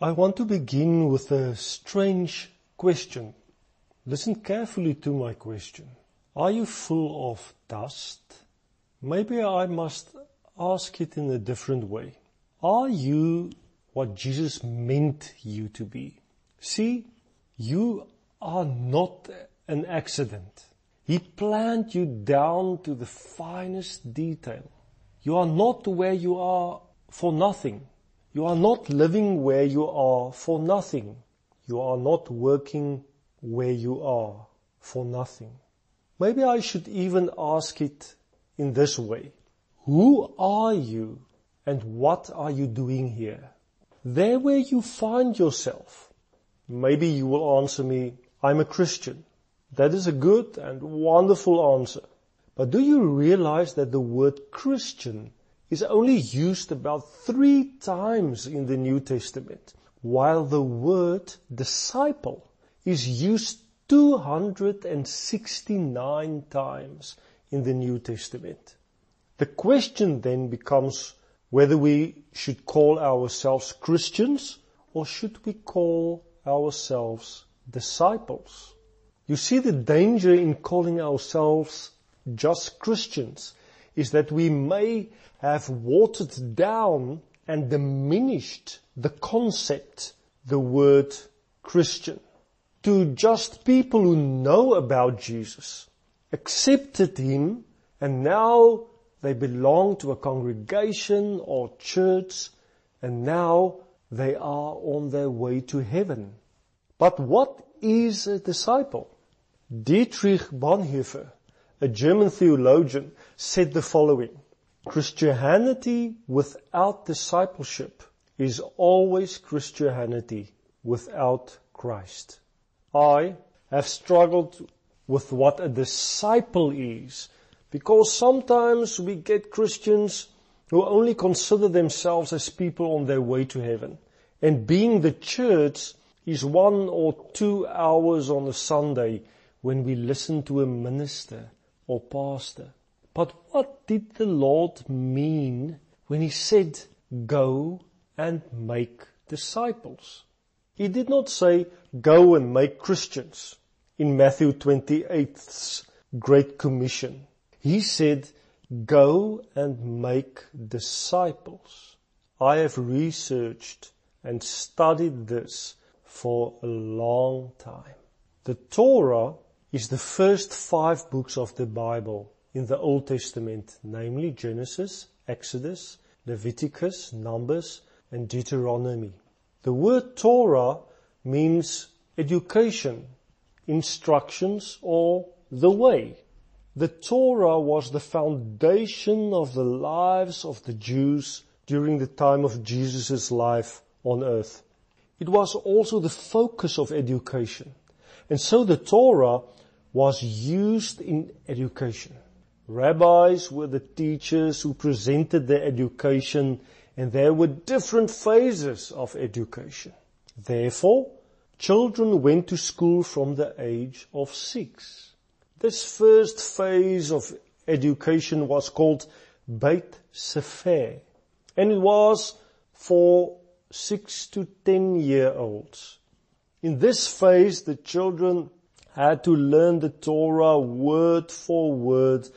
I want to begin with a strange question. Listen carefully to my question. Are you full of dust? Maybe I must ask it in a different way. Are you what Jesus meant you to be? See, you are not an accident. He planned you down to the finest detail. You are not where you are for nothing. You are not living where you are for nothing. You are not working where you are for nothing. Maybe I should even ask it in this way. Who are you and what are you doing here? There where you find yourself. Maybe you will answer me, I'm a Christian. That is a good and wonderful answer. But do you realize that the word Christian is only used about three times in the New Testament, while the word disciple is used 269 times in the New Testament. The question then becomes whether we should call ourselves Christians or should we call ourselves disciples. You see the danger in calling ourselves just Christians is that we may have watered down and diminished the concept, the word Christian, to just people who know about Jesus, accepted Him, and now they belong to a congregation or church, and now they are on their way to heaven. But what is a disciple? Dietrich Bonhoeffer a German theologian, said the following, Christianity without discipleship is always Christianity without Christ. I have struggled with what a disciple is because sometimes we get Christians who only consider themselves as people on their way to heaven. And being the church is one or two hours on a Sunday when we listen to a minister or pastor. But what did the Lord mean when he said, go and make disciples? He did not say, go and make Christians in Matthew 28's Great Commission. He said, go and make disciples. I have researched and studied this for a long time. The Torah is the first five books of the Bible in the Old Testament, namely Genesis, Exodus, Leviticus, Numbers, and Deuteronomy. The word Torah means education, instructions, or the way. The Torah was the foundation of the lives of the Jews during the time of Jesus' life on earth. It was also the focus of education. And so the Torah was used in education. Rabbis were the teachers who presented the education and there were different phases of education. Therefore, children went to school from the age of six. This first phase of education was called Beit Sefer and it was for six to ten year olds. In this phase, the children had to learn the Torah word for word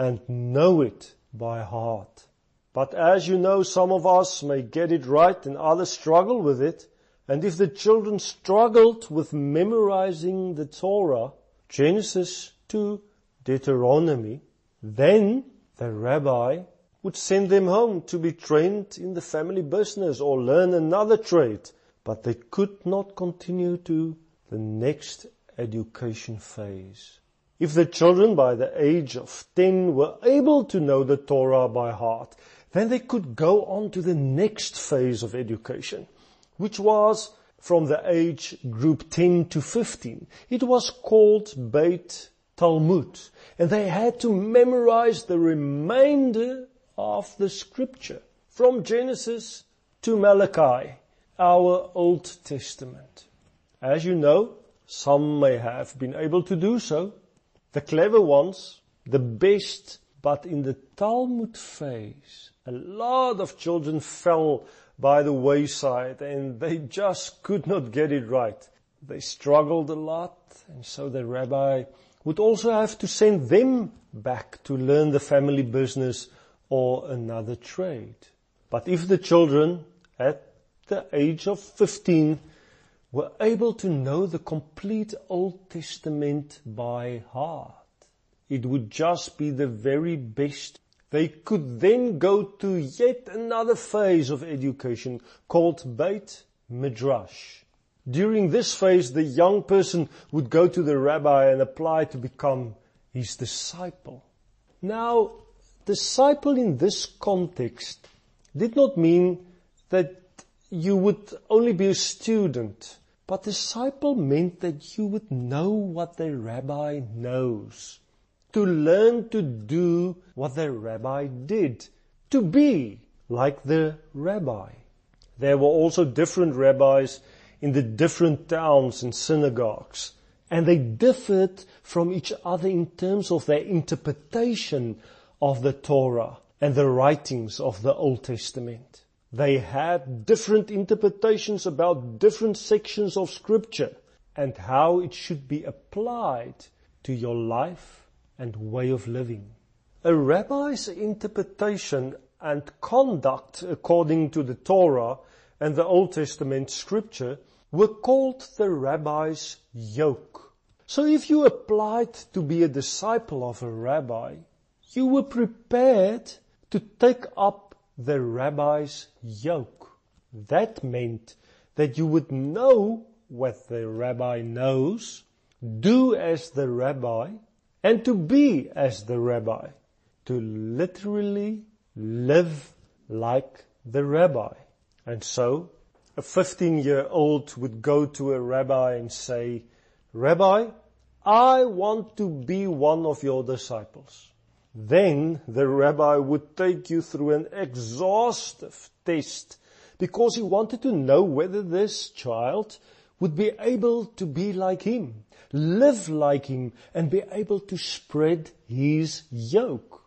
and know it by heart. But as you know, some of us may get it right and others struggle with it. And if the children struggled with memorizing the Torah, Genesis to Deuteronomy, then the rabbi would send them home to be trained in the family business or learn another trade. But they could not continue to the next education phase. If the children by the age of 10 were able to know the Torah by heart, then they could go on to the next phase of education, which was from the age group 10 to 15. It was called Beit Talmud, and they had to memorize the remainder of the scripture from Genesis to Malachi, our Old Testament. As you know, some may have been able to do so. The clever ones, the best, but in the Talmud phase, a lot of children fell by the wayside and they just could not get it right. They struggled a lot and so the rabbi would also have to send them back to learn the family business or another trade. But if the children at the age of 15 were able to know the complete Old Testament by heart, it would just be the very best they could then go to yet another phase of education called Beit Midrash. During this phase, the young person would go to the rabbi and apply to become his disciple. Now, disciple in this context did not mean that you would only be a student, but disciple meant that you would know what the rabbi knows to learn to do what the rabbi did, to be like the rabbi. There were also different rabbis in the different towns and synagogues, and they differed from each other in terms of their interpretation of the Torah and the writings of the Old Testament. They had different interpretations about different sections of scripture and how it should be applied to your life and way of living. A rabbi's interpretation and conduct according to the Torah and the Old Testament scripture were called the rabbi's yoke. So if you applied to be a disciple of a rabbi, you were prepared to take up the rabbi's yoke. That meant that you would know what the rabbi knows, do as the rabbi, and to be as the rabbi, to literally live like the rabbi. And so, a 15 year old would go to a rabbi and say, Rabbi, I want to be one of your disciples. Then the rabbi would take you through an exhaustive test because he wanted to know whether this child would be able to be like him, live like him, and be able to spread his yoke.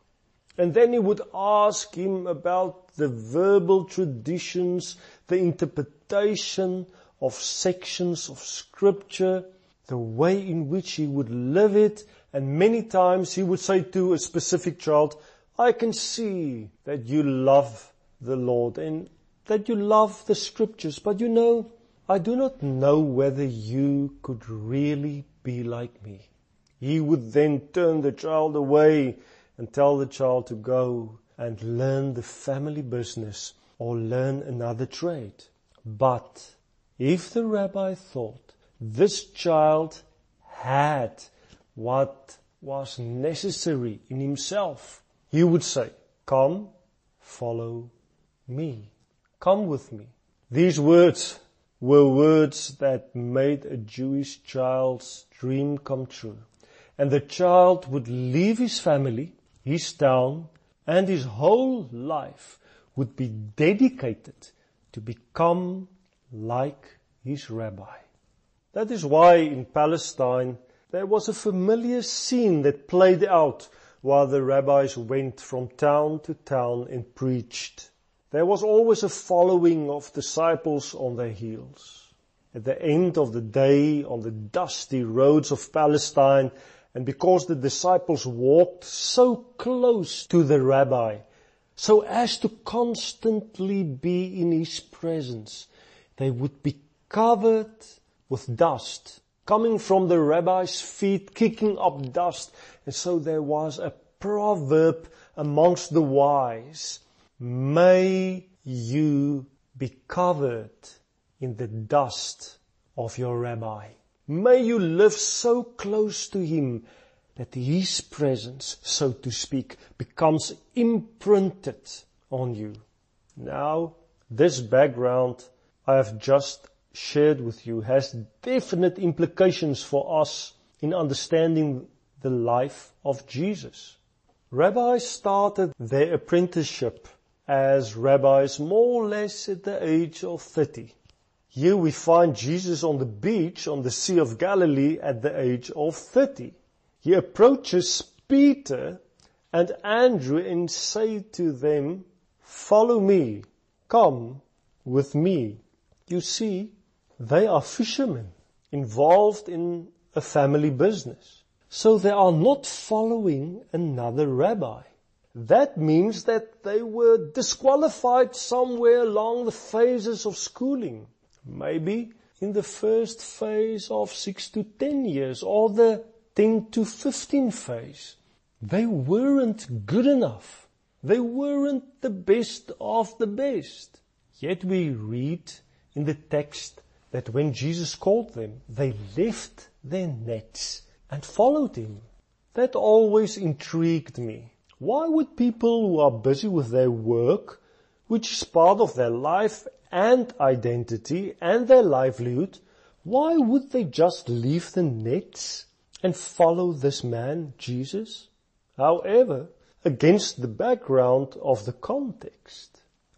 And then he would ask him about the verbal traditions, the interpretation of sections of scripture, the way in which he would live it, and many times he would say to a specific child, I can see that you love the Lord and that you love the scriptures, but you know, I do not know whether you could really be like me. He would then turn the child away and tell the child to go and learn the family business or learn another trade. But if the rabbi thought this child had what was necessary in himself, he would say, come, follow me. Come with me. These words were words that made a Jewish child's dream come true. And the child would leave his family, his town, and his whole life would be dedicated to become like his rabbi. That is why in Palestine there was a familiar scene that played out while the rabbis went from town to town and preached. There was always a following of disciples on their heels. At the end of the day, on the dusty roads of Palestine, and because the disciples walked so close to the rabbi, so as to constantly be in his presence, they would be covered with dust, coming from the rabbi's feet, kicking up dust. And so there was a proverb amongst the wise May you be covered in the dust of your rabbi. May you live so close to him that his presence, so to speak, becomes imprinted on you. Now, this background I have just shared with you has definite implications for us in understanding the life of Jesus. Rabbis started their apprenticeship as rabbis more or less at the age of 30. Here we find Jesus on the beach on the Sea of Galilee at the age of 30. He approaches Peter and Andrew and say to them, follow me, come, with me. You see, they are fishermen involved in a family business. So they are not following another rabbi. That means that they were disqualified somewhere along the phases of schooling. Maybe in the first phase of 6 to 10 years or the 10 to 15 phase. They weren't good enough. They weren't the best of the best. Yet we read in the text that when Jesus called them, they left their nets and followed him. That always intrigued me. Why would people who are busy with their work, which is part of their life and identity and their livelihood, why would they just leave the nets and follow this man, Jesus? However, against the background of the context,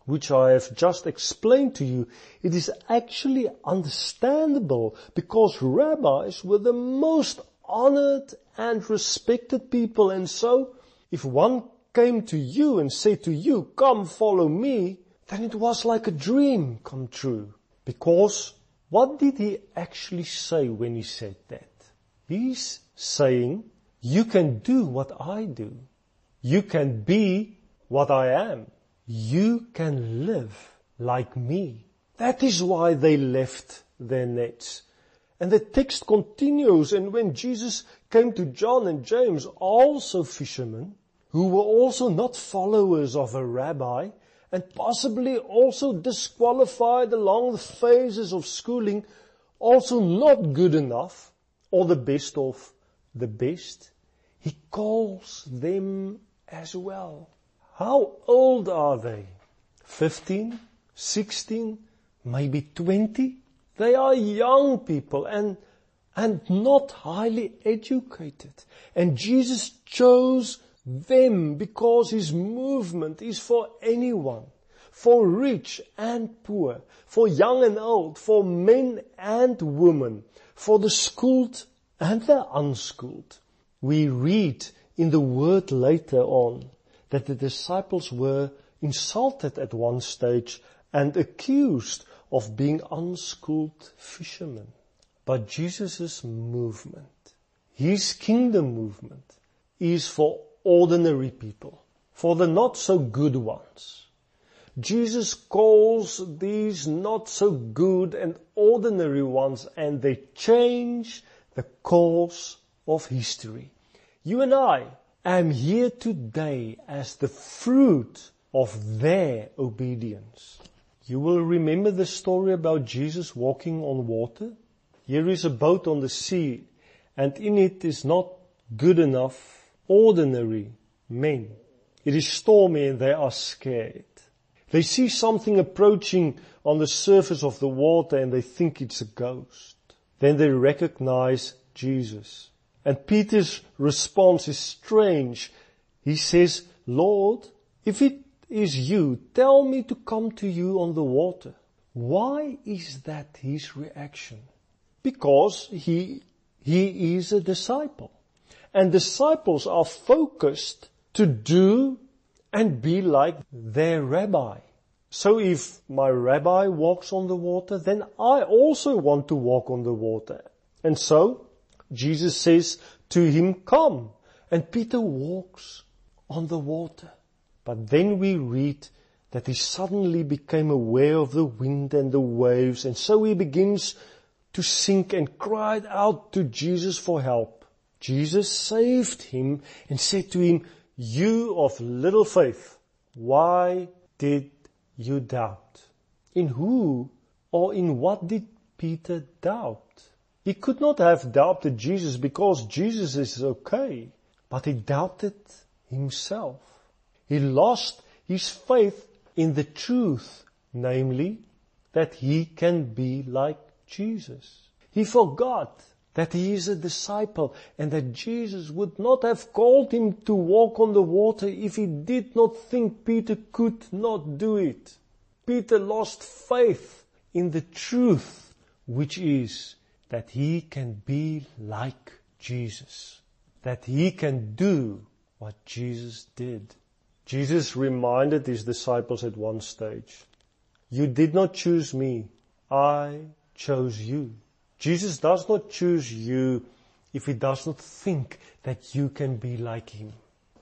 which I have just explained to you, it is actually understandable because rabbis were the most honored and respected people and so if one came to you and said to you, come follow me, then it was like a dream come true. Because what did he actually say when he said that? He's saying, you can do what I do. You can be what I am. You can live like me. That is why they left their nets. And the text continues, and when Jesus came to John and James, also fishermen, who were also not followers of a rabbi, and possibly also disqualified along the phases of schooling, also not good enough, or the best of the best, he calls them as well. How old are they? 15, 16, maybe 20? They are young people and, and not highly educated. And Jesus chose them because his movement is for anyone, for rich and poor, for young and old, for men and women, for the schooled and the unschooled. We read in the word later on that the disciples were insulted at one stage and accused of being unschooled fishermen. But Jesus' movement, his kingdom movement, is for ordinary people, for the not so good ones. Jesus calls these not so good and ordinary ones and they change the course of history. You and I am here today as the fruit of their obedience. You will remember the story about Jesus walking on water. Here is a boat on the sea and in it is not good enough ordinary men. It is stormy and they are scared. They see something approaching on the surface of the water and they think it's a ghost. Then they recognize Jesus. And Peter's response is strange. He says, Lord, if it is you, tell me to come to you on the water. Why is that his reaction? Because he, he is a disciple. And disciples are focused to do and be like their rabbi. So if my rabbi walks on the water, then I also want to walk on the water. And so Jesus says to him, come. And Peter walks on the water. But then we read that he suddenly became aware of the wind and the waves. And so he begins to sink and cried out to Jesus for help. Jesus saved him and said to him, you of little faith, why did you doubt? In who or in what did Peter doubt? He could not have doubted Jesus because Jesus is okay, but he doubted himself. He lost his faith in the truth, namely that he can be like Jesus. He forgot that he is a disciple and that Jesus would not have called him to walk on the water if he did not think Peter could not do it. Peter lost faith in the truth, which is that he can be like Jesus, that he can do what Jesus did. Jesus reminded his disciples at one stage, you did not choose me. I chose you. Jesus does not choose you if he does not think that you can be like him.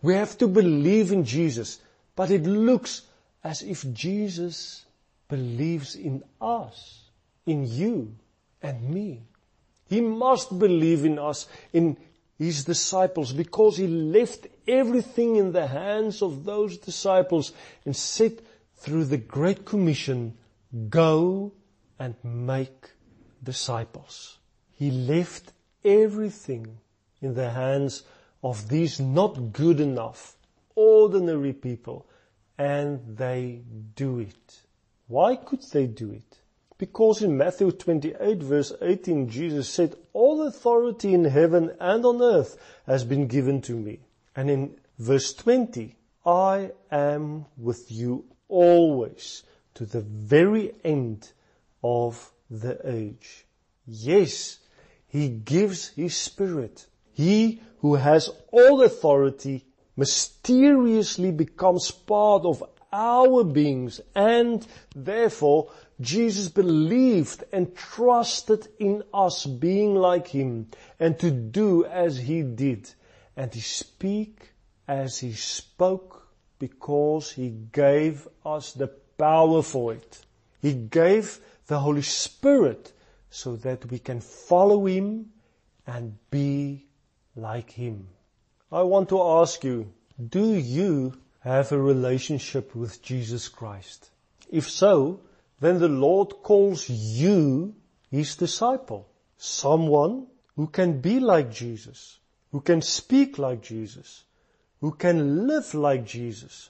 We have to believe in Jesus, but it looks as if Jesus believes in us, in you and me. He must believe in us, in his disciples, because he left everything in the hands of those disciples and said through the Great Commission, go and make disciples. He left everything in the hands of these not good enough, ordinary people, and they do it. Why could they do it? Because in Matthew 28 verse 18 Jesus said, all authority in heaven and on earth has been given to me. And in verse 20, I am with you always to the very end of the age. Yes, he gives His Spirit. He who has all authority mysteriously becomes part of our beings and therefore Jesus believed and trusted in us being like Him and to do as He did and to speak as He spoke because He gave us the power for it. He gave the Holy Spirit so that we can follow Him and be like Him. I want to ask you, do you have a relationship with Jesus Christ? If so, then the Lord calls you His disciple. Someone who can be like Jesus, who can speak like Jesus, who can live like Jesus,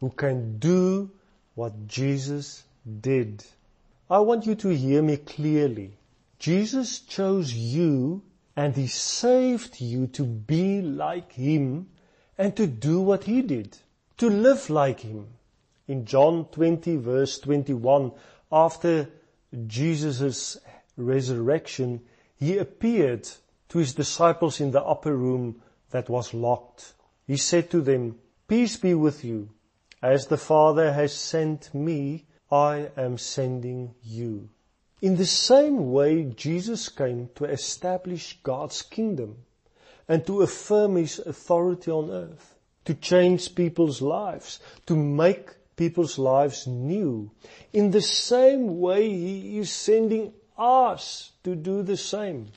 who can do what Jesus did. I want you to hear me clearly. Jesus chose you and He saved you to be like Him and to do what He did, to live like Him. In John 20 verse 21, after Jesus' resurrection, He appeared to His disciples in the upper room that was locked. He said to them, peace be with you. As the Father has sent me, I am sending you. In the same way, Jesus came to establish God's kingdom and to affirm His authority on earth, to change people's lives, to make people's lives new. In the same way, He is sending us to do the same.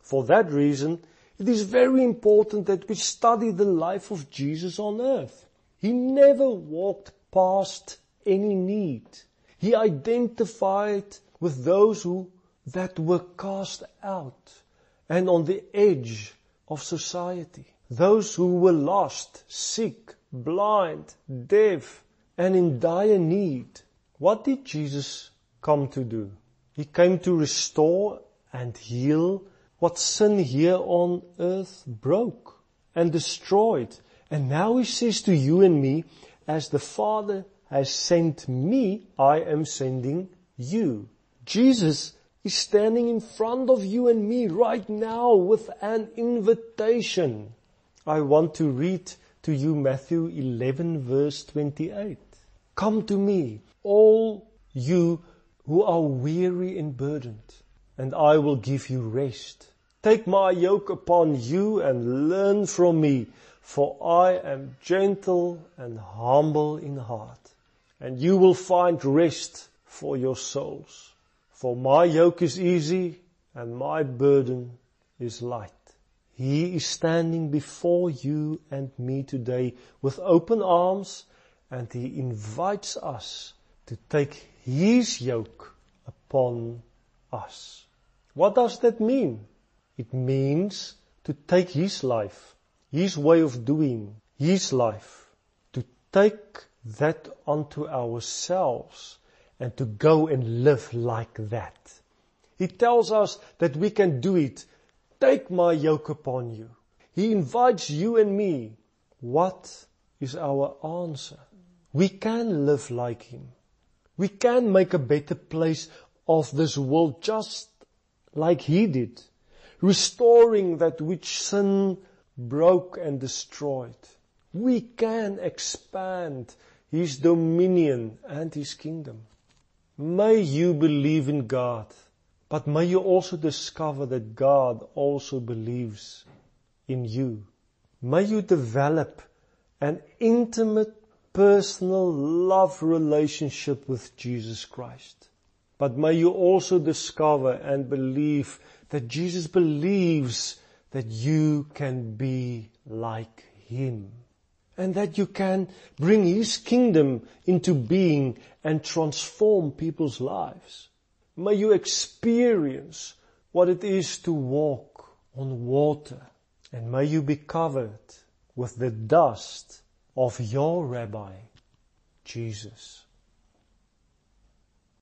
For that reason, it is very important that we study the life of Jesus on earth. He never walked past any need. He identified with those who, that were cast out and on the edge of society. Those who were lost, sick, blind, deaf, and in dire need. What did Jesus come to do? He came to restore and heal what sin here on earth broke and destroyed. And now he says to you and me, as the Father has sent me, I am sending you. Jesus is standing in front of you and me right now with an invitation. I want to read to you Matthew 11 verse 28. Come to me, all you who are weary and burdened, and I will give you rest. Take my yoke upon you and learn from me, for I am gentle and humble in heart, and you will find rest for your souls. For my yoke is easy and my burden is light. He is standing before you and me today with open arms and he invites us to take his yoke upon us. What does that mean? It means to take his life, his way of doing, his life, to take that onto ourselves and to go and live like that. He tells us that we can do it. Take my yoke upon you. He invites you and me. What is our answer? We can live like him. We can make a better place of this world just like he did restoring that which sin broke and destroyed. We can expand His dominion and His kingdom. May you believe in God, but may you also discover that God also believes in you. May you develop an intimate personal love relationship with Jesus Christ. But may you also discover and believe that Jesus believes that you can be like Him. And that you can bring His kingdom into being and transform people's lives. May you experience what it is to walk on water. And may you be covered with the dust of your Rabbi, Jesus.